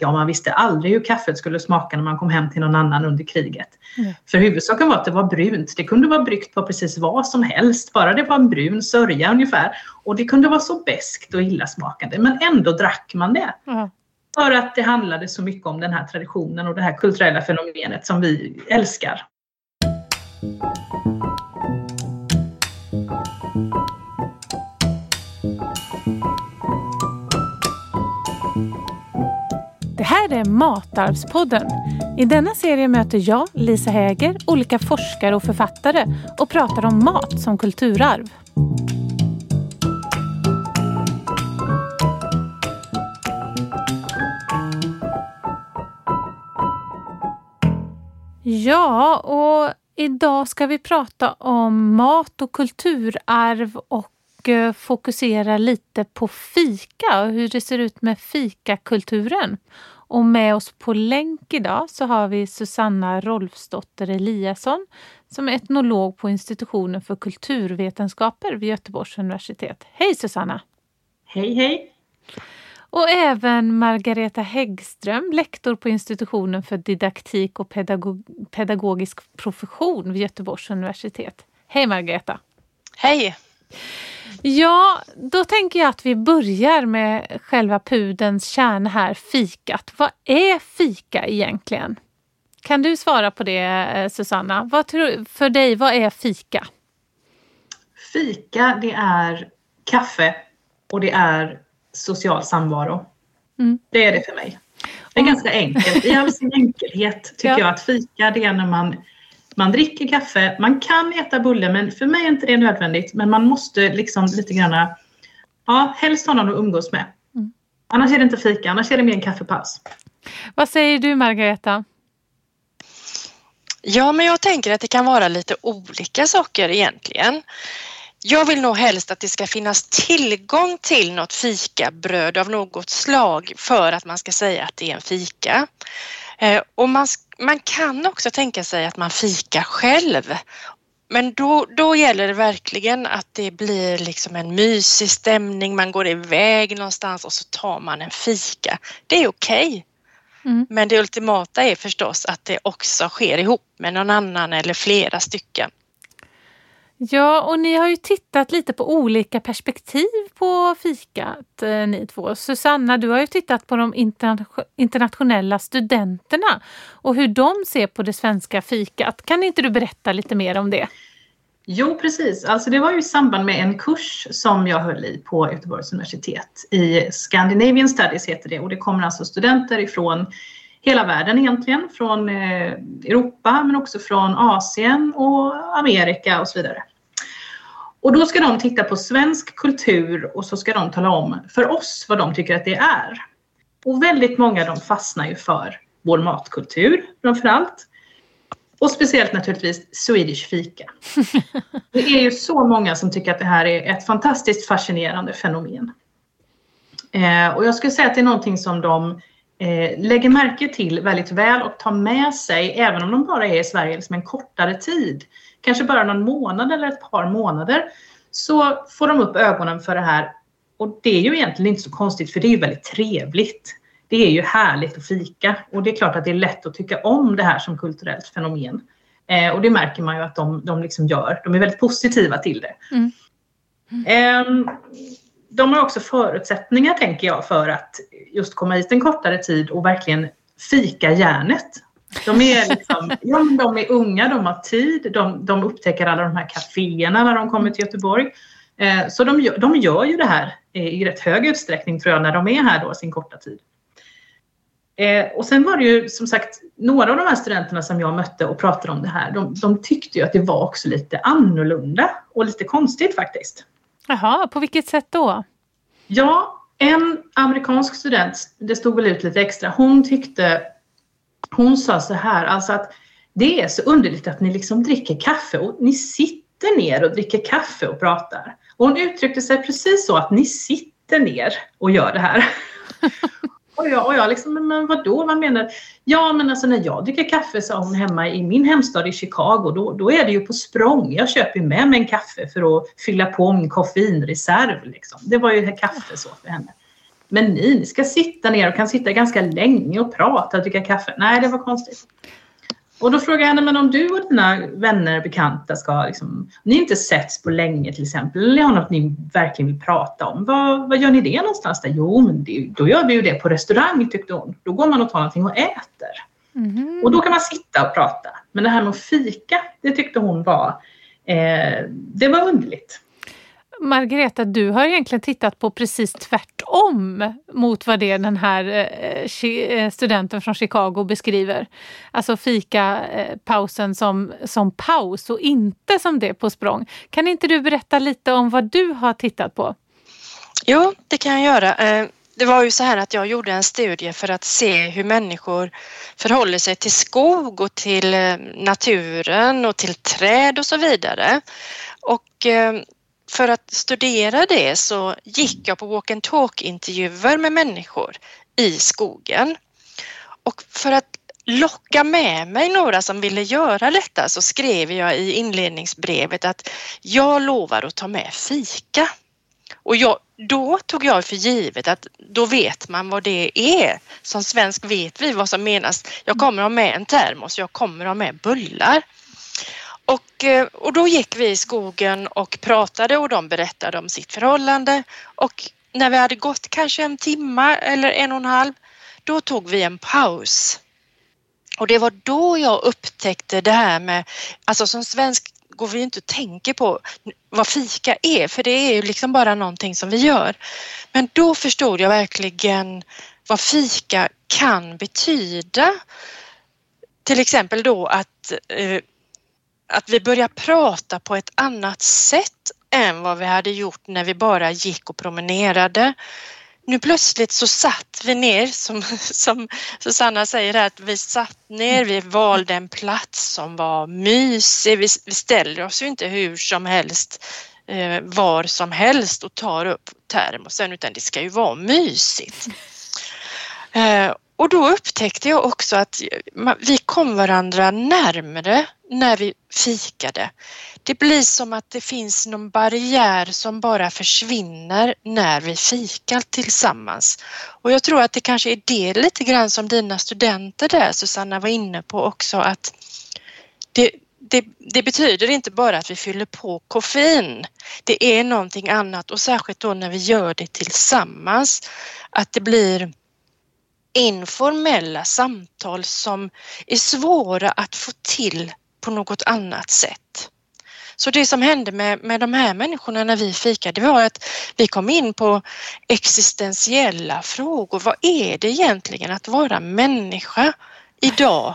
Ja, man visste aldrig hur kaffet skulle smaka när man kom hem till någon annan under kriget. Mm. För huvudsaken var att det var brunt. Det kunde vara bryggt på precis vad som helst, bara det var en brun sörja ungefär. Och det kunde vara så beskt och illasmakande, men ändå drack man det. Mm. För att det handlade så mycket om den här traditionen och det här kulturella fenomenet som vi älskar. Det här är Matarvspodden. I denna serie möter jag, Lisa Häger, olika forskare och författare och pratar om mat som kulturarv. Ja, och idag ska vi prata om mat och kulturarv och eh, fokusera lite på fika och hur det ser ut med fikakulturen. Och med oss på länk idag så har vi Susanna Rolfsdotter Eliasson som är etnolog på institutionen för kulturvetenskaper vid Göteborgs universitet. Hej Susanna! Hej hej! Och även Margareta Häggström, lektor på institutionen för didaktik och pedagog pedagogisk profession vid Göteborgs universitet. Hej Margareta! Hej! Ja, då tänker jag att vi börjar med själva pudens kärna här, fikat. Vad är fika egentligen? Kan du svara på det eh, Susanna? Vad tror, för dig, vad är fika? Fika, det är kaffe och det är social samvaro. Mm. Det är det för mig. Det är ganska enkelt. I all sin enkelhet tycker ja. jag att fika det är när man, man dricker kaffe. Man kan äta bulle men för mig är inte det nödvändigt. Men man måste liksom lite grann, ja helst ha någon att umgås med. Mm. Annars är det inte fika, annars är det mer en kaffepaus. Vad säger du Margareta? Ja, men jag tänker att det kan vara lite olika saker egentligen. Jag vill nog helst att det ska finnas tillgång till något fikabröd av något slag för att man ska säga att det är en fika. Eh, och man, man kan också tänka sig att man fikar själv. Men då, då gäller det verkligen att det blir liksom en mysig stämning, man går iväg någonstans och så tar man en fika. Det är okej. Okay. Mm. Men det ultimata är förstås att det också sker ihop med någon annan eller flera stycken. Ja, och ni har ju tittat lite på olika perspektiv på fikat eh, ni två. Susanna, du har ju tittat på de interna internationella studenterna och hur de ser på det svenska fikat. Kan inte du berätta lite mer om det? Jo, precis. Alltså det var ju i samband med en kurs som jag höll i på Göteborgs universitet. I Scandinavian Studies heter det och det kommer alltså studenter ifrån hela världen egentligen, från eh, Europa men också från Asien och Amerika och så vidare. Och då ska de titta på svensk kultur och så ska de tala om för oss vad de tycker att det är. Och väldigt många de fastnar ju för vår matkultur framförallt. Och speciellt naturligtvis Swedish fika. Det är ju så många som tycker att det här är ett fantastiskt fascinerande fenomen. Eh, och jag skulle säga att det är någonting som de eh, lägger märke till väldigt väl och tar med sig även om de bara är i Sverige liksom en kortare tid kanske bara någon månad eller ett par månader, så får de upp ögonen för det här. Och det är ju egentligen inte så konstigt för det är ju väldigt trevligt. Det är ju härligt att fika och det är klart att det är lätt att tycka om det här som kulturellt fenomen. Eh, och det märker man ju att de, de liksom gör. De är väldigt positiva till det. Mm. Mm. Eh, de har också förutsättningar, tänker jag, för att just komma hit en kortare tid och verkligen fika järnet. De är, liksom, ja, de är unga, de har tid, de, de upptäcker alla de här kaféerna när de kommer till Göteborg. Eh, så de, de gör ju det här i rätt hög utsträckning tror jag när de är här då sin korta tid. Eh, och sen var det ju som sagt några av de här studenterna som jag mötte och pratade om det här. De, de tyckte ju att det var också lite annorlunda och lite konstigt faktiskt. Jaha, på vilket sätt då? Ja, en amerikansk student, det stod väl ut lite extra, hon tyckte hon sa så här, alltså att det är så underligt att ni liksom dricker kaffe och ni sitter ner och dricker kaffe och pratar. Och hon uttryckte sig precis så att ni sitter ner och gör det här. och jag, och jag liksom, men vadå, vad menar Ja, men alltså när jag dricker kaffe, sa hon hemma i min hemstad i Chicago, då, då är det ju på språng. Jag köper med mig en kaffe för att fylla på min koffeinreserv. Liksom. Det var ju kaffe så för henne. Men ni, ni ska sitta ner och kan sitta ganska länge och prata och dricka kaffe. Nej, det var konstigt. Och då frågar jag henne, men om du och dina vänner och bekanta ska, liksom, ni inte setts på länge till exempel, eller har något ni verkligen vill prata om, vad, vad gör ni det någonstans? Där? Jo, men det, då gör vi ju det på restaurang tyckte hon. Då går man och tar någonting och äter. Mm. Och då kan man sitta och prata. Men det här med att fika, det tyckte hon var, eh, det var underligt. Margareta, du har egentligen tittat på precis tvärtom mot vad det den här eh, eh, studenten från Chicago beskriver. Alltså fika-pausen eh, som, som paus och inte som det på språng. Kan inte du berätta lite om vad du har tittat på? Jo, det kan jag göra. Det var ju så här att jag gjorde en studie för att se hur människor förhåller sig till skog och till naturen och till träd och så vidare. Och för att studera det så gick jag på walk and talk intervjuer med människor i skogen. Och för att locka med mig några som ville göra detta så skrev jag i inledningsbrevet att jag lovar att ta med fika. Och jag, då tog jag för givet att då vet man vad det är. Som svensk vet vi vad som menas. Jag kommer ha med en termos, jag kommer ha med bullar. Och, eh, och då gick vi i skogen och pratade och de berättade om sitt förhållande och när vi hade gått kanske en timme eller en och en halv, då tog vi en paus. Och det var då jag upptäckte det här med, alltså som svensk går vi inte och tänker på vad fika är, för det är ju liksom bara någonting som vi gör. Men då förstod jag verkligen vad fika kan betyda. Till exempel då att eh, att vi börjar prata på ett annat sätt än vad vi hade gjort när vi bara gick och promenerade. Nu plötsligt så satt vi ner, som, som Susanna säger, att vi satt ner, vi valde en plats som var mysig. Vi, vi ställer oss ju inte hur som helst eh, var som helst och tar upp termosen utan det ska ju vara mysigt. Eh, och då upptäckte jag också att vi kom varandra närmre när vi fikade. Det blir som att det finns någon barriär som bara försvinner när vi fikar tillsammans. Och jag tror att det kanske är det lite grann som dina studenter där Susanna var inne på också att det, det, det, betyder inte bara att vi fyller på koffein. Det är någonting annat och särskilt då när vi gör det tillsammans. Att det blir informella samtal som är svåra att få till på något annat sätt. Så det som hände med, med de här människorna när vi fikade var att vi kom in på existentiella frågor. Vad är det egentligen att vara människa idag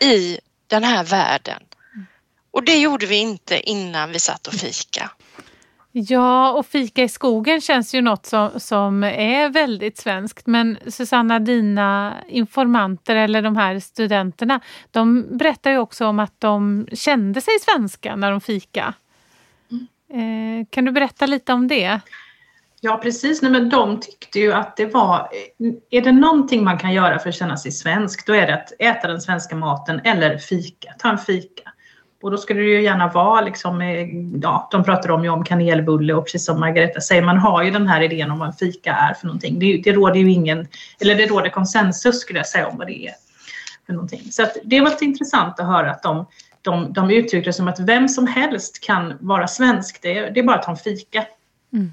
i den här världen? Och det gjorde vi inte innan vi satt och fika. Ja, och fika i skogen känns ju något som, som är väldigt svenskt. Men Susanna, dina informanter eller de här studenterna, de berättar ju också om att de kände sig svenska när de fika. Mm. Eh, kan du berätta lite om det? Ja precis, Nej, men de tyckte ju att det var, är det någonting man kan göra för att känna sig svensk, då är det att äta den svenska maten eller fika, ta en fika. Och då skulle det ju gärna vara liksom, eh, ja, de pratar om, ju om kanelbulle och precis som Margareta säger, man har ju den här idén om vad en fika är för någonting. Det, det råder ju ingen, eller det råder konsensus skulle jag säga om vad det är för någonting. Så att det var lite intressant att höra att de, de, de uttryckte det som att vem som helst kan vara svensk, det, det är bara att ta en fika. Mm.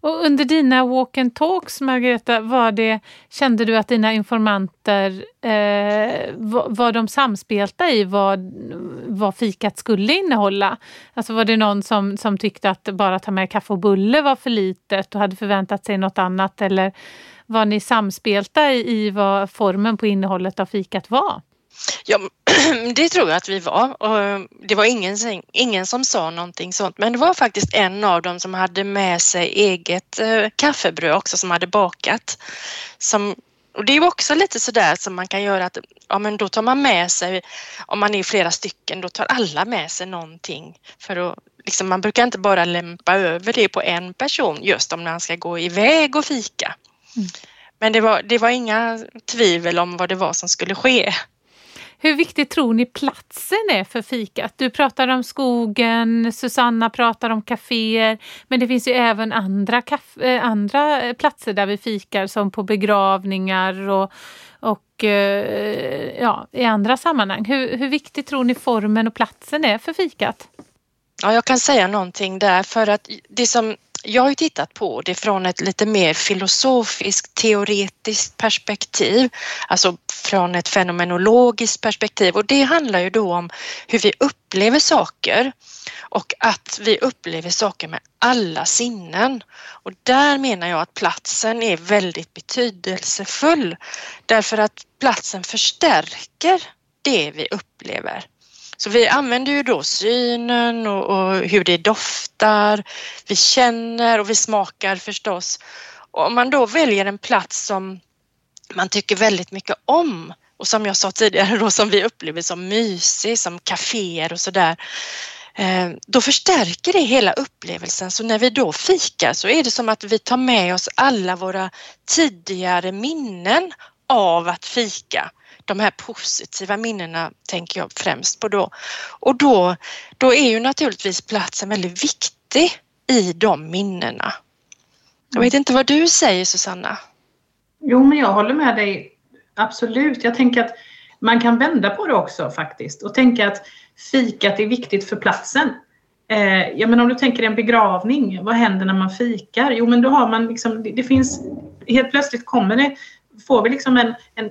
Och under dina walk and talks, Margareta, var det, kände du att dina informanter eh, var, var de samspelta i vad, vad fikat skulle innehålla? Alltså var det någon som, som tyckte att bara ta med kaffe och bulle var för litet och hade förväntat sig något annat? Eller var ni samspelta i, i vad formen på innehållet av fikat var? Ja, det tror jag att vi var. Och det var ingen, ingen som sa någonting sånt, men det var faktiskt en av dem som hade med sig eget eh, kaffebröd också som hade bakat. Som, och det är också lite sådär som man kan göra att ja, men då tar man med sig, om man är flera stycken, då tar alla med sig någonting för att liksom, man brukar inte bara lämpa över det på en person just om man ska gå iväg och fika. Mm. Men det var, det var inga tvivel om vad det var som skulle ske. Hur viktigt tror ni platsen är för fikat? Du pratar om skogen, Susanna pratar om kaféer, men det finns ju även andra, kaffe, eh, andra platser där vi fikar som på begravningar och, och eh, ja, i andra sammanhang. Hur, hur viktigt tror ni formen och platsen är för fikat? Ja, jag kan säga någonting där för att det som jag har tittat på det från ett lite mer filosofiskt teoretiskt perspektiv, alltså från ett fenomenologiskt perspektiv och det handlar ju då om hur vi upplever saker och att vi upplever saker med alla sinnen. Och där menar jag att platsen är väldigt betydelsefull därför att platsen förstärker det vi upplever. Så vi använder ju då synen och, och, hur det doftar, vi känner och vi smakar förstås. Och om man då väljer en plats som man tycker väldigt mycket om och som jag sa tidigare då som vi upplever som mysig, som kaféer och sådär. Eh, då förstärker det hela upplevelsen så när vi då fikar så är det som att vi tar med oss alla våra tidigare minnen av att fika de här positiva minnena tänker jag främst på då. Och då, då är ju naturligtvis platsen väldigt viktig i de minnena. Jag vet inte vad du säger Susanna? Jo, men jag håller med dig. Absolut. Jag tänker att man kan vända på det också faktiskt och tänka att fikat är viktigt för platsen. Eh, ja, men om du tänker en begravning, vad händer när man fikar? Jo, men då har man liksom, det, det finns, helt plötsligt kommer det får vi liksom en, en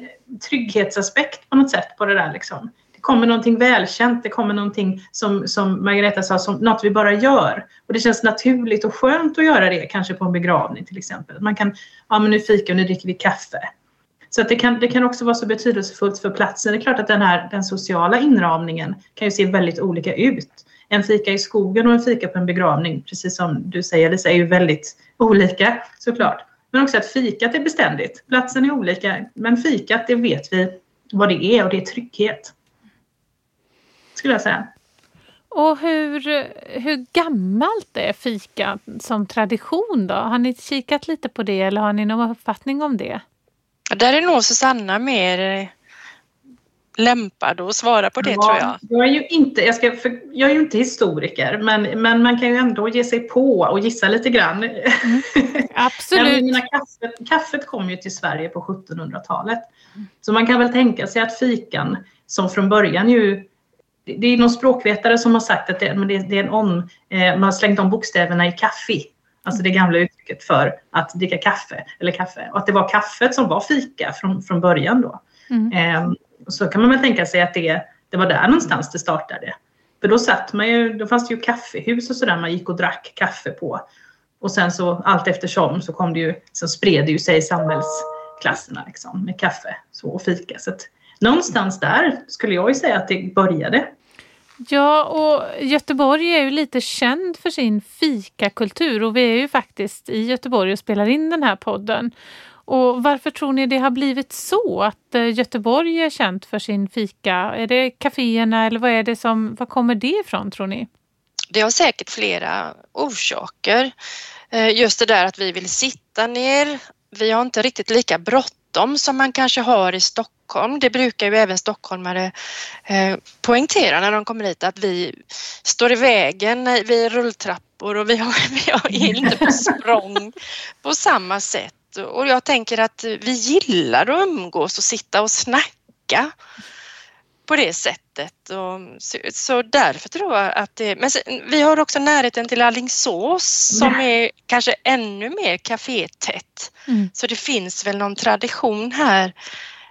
trygghetsaspekt på något sätt på det där. Liksom. Det kommer någonting välkänt, det kommer någonting som, som Margareta sa, som något vi bara gör. Och det känns naturligt och skönt att göra det, kanske på en begravning till exempel. Man kan, ja men nu fikar och nu dricker vi kaffe. Så att det, kan, det kan också vara så betydelsefullt för platsen. Det är klart att den här den sociala inramningen kan ju se väldigt olika ut. En fika i skogen och en fika på en begravning, precis som du säger Lisa, är ju väldigt olika såklart. Men också att fikat är beständigt. Platsen är olika, men fikat det vet vi vad det är och det är trygghet. Skulle jag säga. Och hur, hur gammalt är fika som tradition då? Har ni kikat lite på det eller har ni någon uppfattning om det? Där är nog Susanna mer lämpad att svara på det ja, tror jag. Jag är ju inte, jag ska, jag är ju inte historiker men, men man kan ju ändå ge sig på och gissa lite grann. Mm. Absolut. menar, kaffet, kaffet kom ju till Sverige på 1700-talet. Så man kan väl tänka sig att fikan som från början ju det är någon språkvetare som har sagt att det, det är en om, eh, man har slängt om bokstäverna i kaffe. Alltså det gamla uttrycket för att dricka kaffe eller kaffe. Och att det var kaffet som var fika från, från början då. Mm. Eh, så kan man väl tänka sig att det, det var där någonstans det startade. För då satt man ju, då fanns det ju kaffehus och sådär man gick och drack kaffe på. Och sen så allt eftersom så kom det ju, så spred det ju sig i samhällsklasserna liksom, med kaffe så, och fika. Så att, någonstans där skulle jag ju säga att det började. Ja, och Göteborg är ju lite känd för sin fikakultur och vi är ju faktiskt i Göteborg och spelar in den här podden. Och varför tror ni det har blivit så att eh, Göteborg är känt för sin fika? Är det kaféerna eller vad är det som, var kommer det ifrån tror ni? Det har säkert flera orsaker. Eh, just det där att vi vill sitta ner. Vi har inte riktigt lika bråttom som man kanske har i Stockholm. Det brukar ju även stockholmare eh, poängtera när de kommer hit att vi står i vägen vid rulltrappor och vi har, vi har inte på språng på samma sätt och jag tänker att vi gillar att umgås och sitta och snacka på det sättet. Och så, så därför tror jag att det... Men vi har också närheten till Allingsås som är kanske ännu mer kafétätt. Mm. Så det finns väl någon tradition här.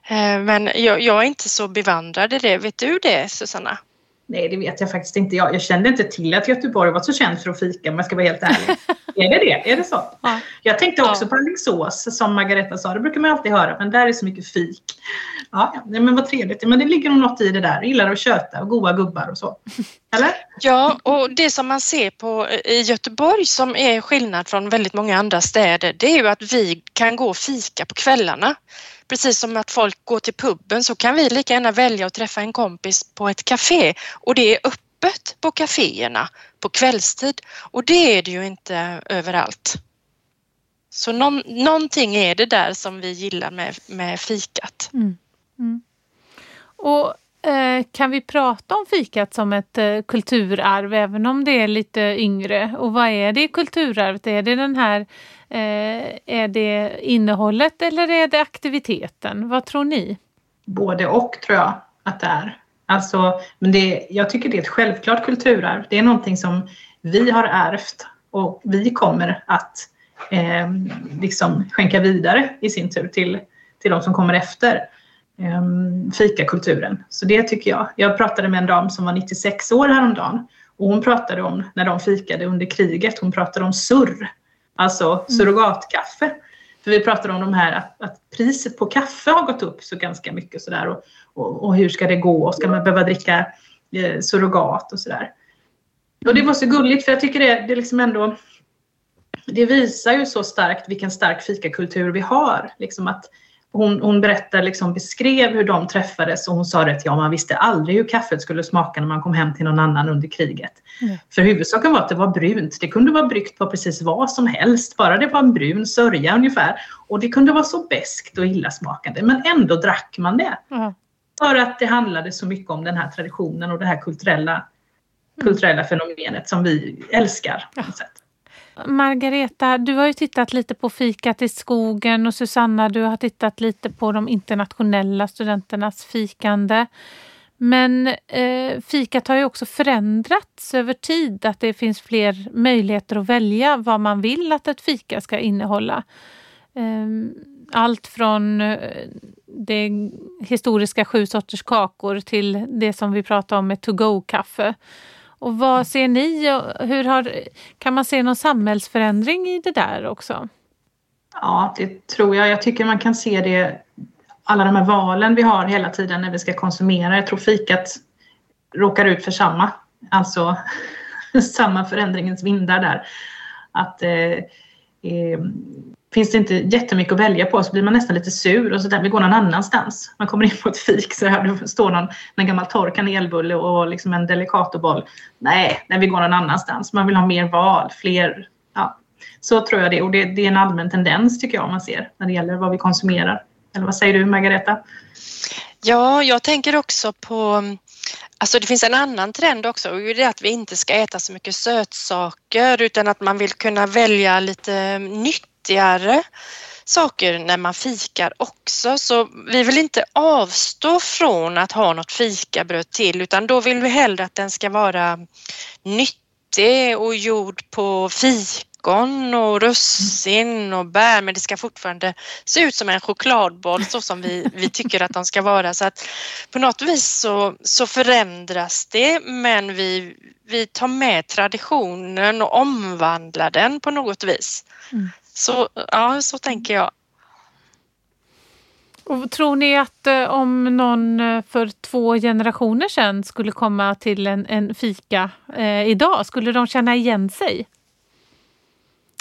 Eh, men jag, jag, är inte så bevandrad i det. Vet du det Susanna? Nej, det vet jag faktiskt inte. Jag, jag kände inte till att Göteborg var så känt för att fika om jag ska vara helt ärlig. är det det? Är det så? Ja. Jag tänkte också ja. på Alingsås som Margareta sa. Det brukar man alltid höra, men där är så mycket fik. Ja, men vad trevligt. Men det ligger nog något i det där. Jag gillar att köta och goda gubbar och så. Eller? Ja, och det som man ser på i Göteborg som är skillnad från väldigt många andra städer, det är ju att vi kan gå och fika på kvällarna. Precis som att folk går till puben så kan vi lika gärna välja att träffa en kompis på ett café och det är öppet på kaféerna på kvällstid och det är det ju inte överallt. Så någon, någonting är det där som vi gillar med, med fikat. Mm. Mm. Och Eh, kan vi prata om fikat som ett eh, kulturarv även om det är lite yngre? Och vad är det kulturarvet? Är det den här eh, är det innehållet eller är det aktiviteten? Vad tror ni? Både och tror jag att det är. Alltså, men det, jag tycker det är ett självklart kulturarv. Det är någonting som vi har ärvt och vi kommer att eh, liksom skänka vidare i sin tur till, till de som kommer efter fikakulturen. Så det tycker jag. Jag pratade med en dam som var 96 år häromdagen och hon pratade om när de fikade under kriget. Hon pratade om surr, alltså mm. surrogatkaffe. För vi pratade om de här att, att, priset på kaffe har gått upp så ganska mycket sådär och, och, och hur ska det gå? Ska man behöva dricka eh, surrogat och sådär? Och det var så gulligt för jag tycker det, det liksom ändå det visar ju så starkt vilken stark fikakultur vi har. Liksom att hon, hon berättar, liksom, beskrev hur de träffades och hon sa att ja, man visste aldrig hur kaffet skulle smaka när man kom hem till någon annan under kriget. Mm. För huvudsaken var att det var brunt. Det kunde vara bryggt på precis vad som helst, bara det var en brun sörja ungefär. Och det kunde vara så beskt och illasmakande, men ändå drack man det. Mm. För att det handlade så mycket om den här traditionen och det här kulturella, mm. kulturella fenomenet som vi älskar. Ja. Margareta, du har ju tittat lite på fikat i skogen och Susanna, du har tittat lite på de internationella studenternas fikande. Men eh, fikat har ju också förändrats över tid, att det finns fler möjligheter att välja vad man vill att ett fika ska innehålla. Eh, allt från eh, det historiska sju sorters kakor till det som vi pratar om med to-go-kaffe. Och vad ser ni? Hur har, kan man se någon samhällsförändring i det där också? Ja, det tror jag. Jag tycker man kan se det alla de här valen vi har hela tiden när vi ska konsumera. Jag tror fikat råkar ut för samma, alltså samma förändringens vindar där. Att eh, eh, finns det inte jättemycket att välja på så blir man nästan lite sur och så där, vi går någon annanstans. Man kommer in på ett fik så här, det står någon, en gammal torr kanelbulle och liksom en delicatoboll. Nej, nej, vi går någon annanstans. Man vill ha mer val, fler. Ja. Så tror jag det och det, det är en allmän tendens tycker jag man ser när det gäller vad vi konsumerar. Eller vad säger du Margareta? Ja, jag tänker också på Alltså det finns en annan trend också och det är att vi inte ska äta så mycket sötsaker utan att man vill kunna välja lite nytt nyttigare saker när man fikar också. Så vi vill inte avstå från att ha något fikabröd till utan då vill vi hellre att den ska vara nyttig och gjord på fikon och russin och bär men det ska fortfarande se ut som en chokladboll så som vi, vi tycker att de ska vara. Så att på något vis så, så förändras det men vi, vi tar med traditionen och omvandlar den på något vis. Mm. Så, ja, så tänker jag. Och tror ni att eh, om någon eh, för två generationer sedan skulle komma till en, en fika eh, idag, skulle de känna igen sig?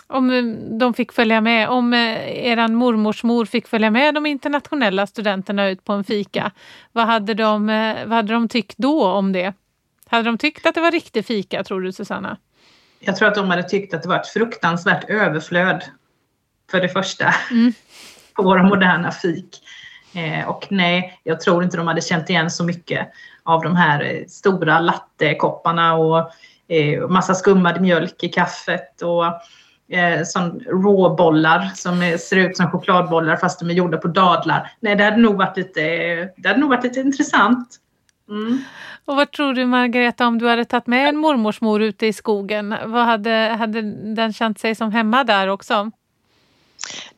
Om eh, de fick följa med, om eh, eran mormors mor fick följa med de internationella studenterna ut på en fika, vad hade, de, eh, vad hade de tyckt då om det? Hade de tyckt att det var riktig fika, tror du Susanna? Jag tror att de hade tyckt att det var ett fruktansvärt överflöd för det första mm. på våra moderna fik. Eh, och nej, jag tror inte de hade känt igen så mycket av de här eh, stora lattekopparna och eh, massa skummad mjölk i kaffet och eh, som råbollar som ser ut som chokladbollar fast de är gjorda på dadlar. Nej, det hade nog varit lite, det hade nog varit lite intressant. Mm. Och vad tror du Margareta om du hade tagit med en mormors mor ute i skogen? Vad hade, hade den känt sig som hemma där också?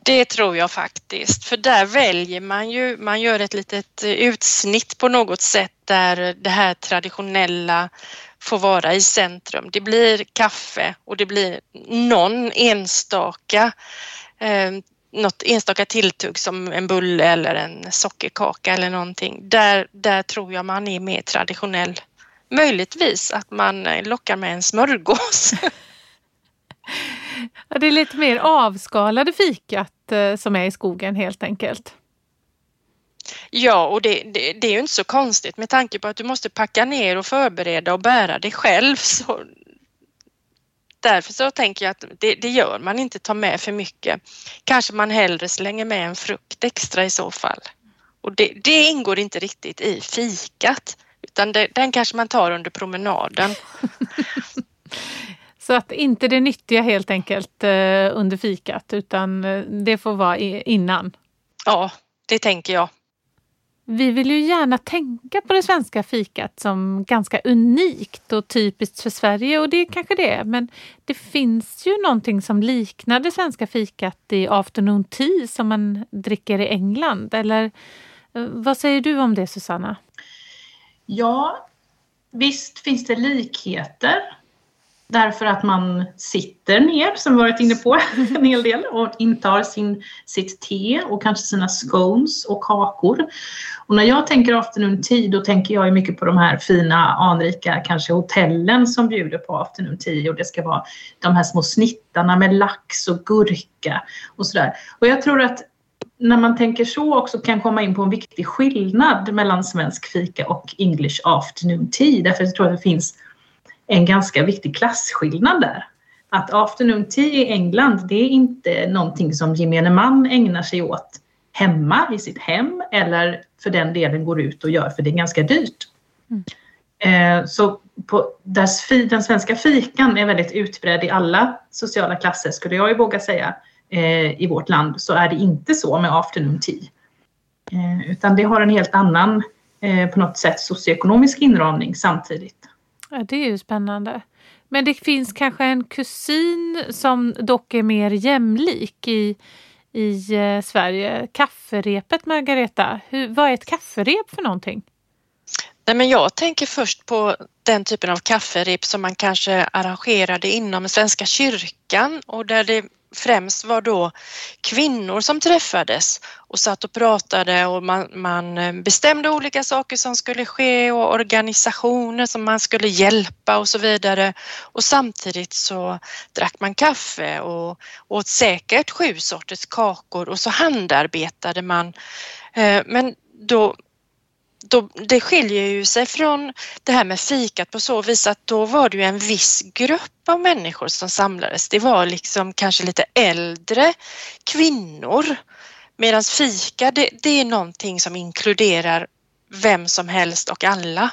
Det tror jag faktiskt, för där väljer man ju, man gör ett litet eh, utsnitt på något sätt där det här traditionella får vara i centrum. Det blir kaffe och det blir någon enstaka eh, något enstaka tilltugg som en bulle eller en sockerkaka eller någonting. Där, där tror jag man är mer traditionell. Möjligtvis att man eh, lockar med en smörgås. det är lite mer avskalade fikat eh, som är i skogen helt enkelt. Ja, och det, det, det, är ju inte så konstigt med tanke på att du måste packa ner och förbereda och bära det själv. Så därför så tänker jag att det, det, gör man inte, ta med för mycket. Kanske man hellre slänger med en frukt extra i så fall. Och det, det ingår inte riktigt i fikat utan det, den kanske man tar under promenaden. Så att inte det nyttiga helt enkelt eh, under fikat utan eh, det får vara innan. Ja, det tänker jag. Vi vill ju gärna tänka på det svenska fikat som ganska unikt och typiskt för Sverige och det är kanske det men det finns ju någonting som liknar det svenska fikat i afternoon tea som man dricker i England eller eh, vad säger du om det Susanna? Ja, visst finns det likheter Därför att man sitter ner, som vi varit inne på en hel del, och intar sin, sitt te och kanske sina scones och kakor. Och när jag tänker afternoon tea då tänker jag mycket på de här fina anrika kanske hotellen som bjuder på afternoon tea och det ska vara de här små snittarna med lax och gurka och sådär. Och jag tror att när man tänker så också kan komma in på en viktig skillnad mellan svensk fika och English afternoon tea. Därför jag tror att det finns en ganska viktig klasskillnad där. Att afternoon tea i England, det är inte någonting som gemene man ägnar sig åt hemma i sitt hem eller för den delen går ut och gör för det är ganska dyrt. Mm. Eh, så på, där, den svenska fikan är väldigt utbredd i alla sociala klasser skulle jag ju våga säga. Eh, I vårt land så är det inte så med afternoon tea. Eh, utan det har en helt annan på något sätt socioekonomisk inramning samtidigt. Ja, det är ju spännande. Men det finns kanske en kusin som dock är mer jämlik i, i eh, Sverige. Kafferepet, Margareta. Hur, vad är ett kafferep för någonting? Nej, men jag tänker först på den typen av kafferep som man kanske arrangerade inom Svenska kyrkan och där det främst var då kvinnor som träffades och satt och pratade och man, man, eh, bestämde olika saker som skulle ske och organisationer som man skulle hjälpa och så vidare. Och samtidigt så drack man kaffe och åt säkert sju sorters kakor och så handarbetade man. Eh, men då då, det skiljer ju sig från det här med fikat på så vis att då var det ju en viss grupp av människor som samlades. Det var liksom kanske lite äldre kvinnor. Medan fika det, det är någonting som inkluderar vem som helst och alla.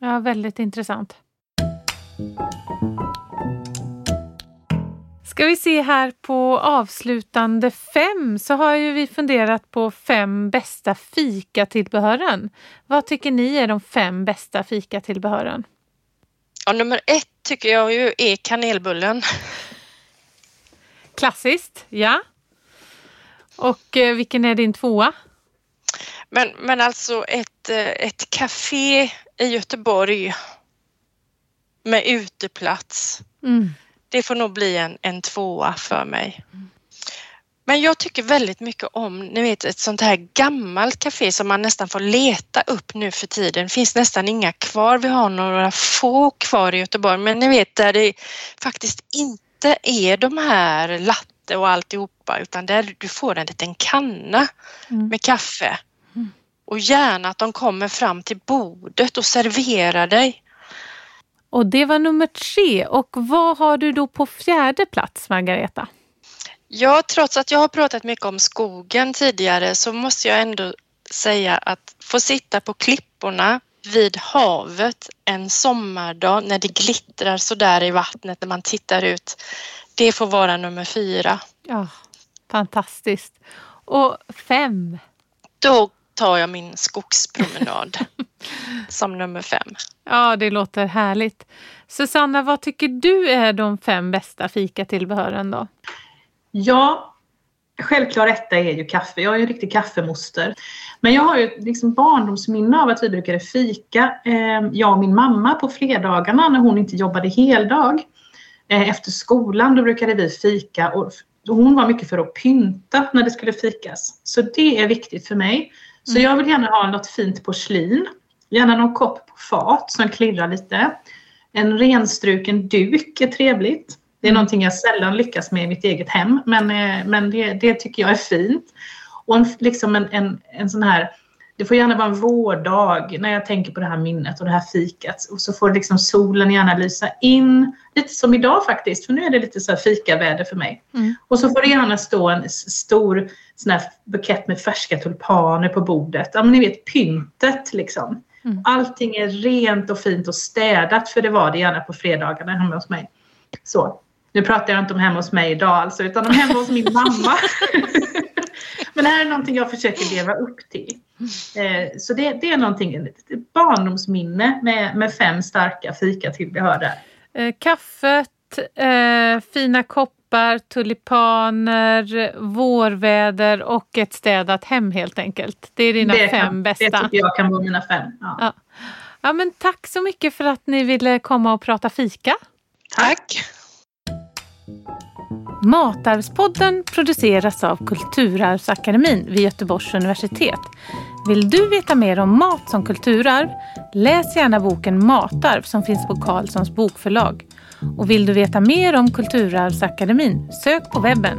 Ja, väldigt intressant. Ska vi se här på avslutande fem så har ju vi funderat på fem bästa fikatillbehören. Vad tycker ni är de fem bästa fikatillbehören? Ja, nummer ett tycker jag ju är kanelbullen. Klassiskt, ja. Och eh, vilken är din tvåa? Men, men alltså ett, eh, ett café i Göteborg med uteplats. Mm det får nog bli en, en tvåa för mig. Men jag tycker väldigt mycket om ni vet, ett sånt här gammalt café som man nästan får leta upp nu för tiden. Det finns nästan inga kvar. Vi har några få kvar i Göteborg men ni vet där det faktiskt inte är de här latte och alltihopa utan där du får en liten kanna mm. med kaffe. Mm. Och gärna att de kommer fram till bordet och serverar dig. Och det var nummer tre. Och vad har du då på fjärde plats, Margareta? Ja, trots att jag har pratat mycket om skogen tidigare så måste jag ändå säga att få sitta på klipporna vid havet en sommardag när det glittrar så där i vattnet när man tittar ut. Det får vara nummer fyra. Ja, fantastiskt. Och fem? Då tar jag min skogspromenad som nummer fem. Ja, det låter härligt. Susanna, vad tycker du är de fem bästa fikatillbehören då? Ja, självklar etta är ju kaffe. Jag är ju en riktig kaffemoster. Men jag har ju liksom barndomsminne av att vi brukade fika, eh, jag och min mamma på fredagarna när hon inte jobbade heldag. Eh, efter skolan då brukade vi fika och hon var mycket för att pynta när det skulle fikas. Så det är viktigt för mig. Så mm. jag vill gärna ha något fint porslin. Gärna någon kopp på fat som klirrar lite. En renstruken duk är trevligt. Det är mm. någonting jag sällan lyckas med i mitt eget hem, men, eh, men det, det tycker jag är fint. Och en, liksom en, en, en sån här det får gärna vara en vårdag när jag tänker på det här minnet och det här fikat. Och så får liksom solen gärna lysa in, lite som idag faktiskt, för nu är det lite så här fikaväder för mig. Mm. Och så får det gärna stå en stor sån här bukett med färska tulpaner på bordet. Ja, men ni vet pyntet liksom. Mm. Allting är rent och fint och städat, för det var det gärna på fredagarna hemma hos mig. Så. Nu pratar jag inte om hemma hos mig idag alltså, utan om hemma hos min mamma. Men det här är någonting jag försöker leva upp till. Eh, så det, det är någonting, ett barndomsminne med, med fem starka fikatillbehör där. Eh, kaffet, eh, fina koppar, tulipaner, vårväder och ett städat hem helt enkelt. Det är dina det fem kan, bästa. Det tycker jag kan vara mina fem. Ja. Ja. ja. men tack så mycket för att ni ville komma och prata fika. Tack. Matarvspodden produceras av Kulturarvsakademin vid Göteborgs universitet. Vill du veta mer om mat som kulturarv? Läs gärna boken Matarv som finns på Carlssons bokförlag. Och vill du veta mer om Kulturarvsakademin? Sök på webben.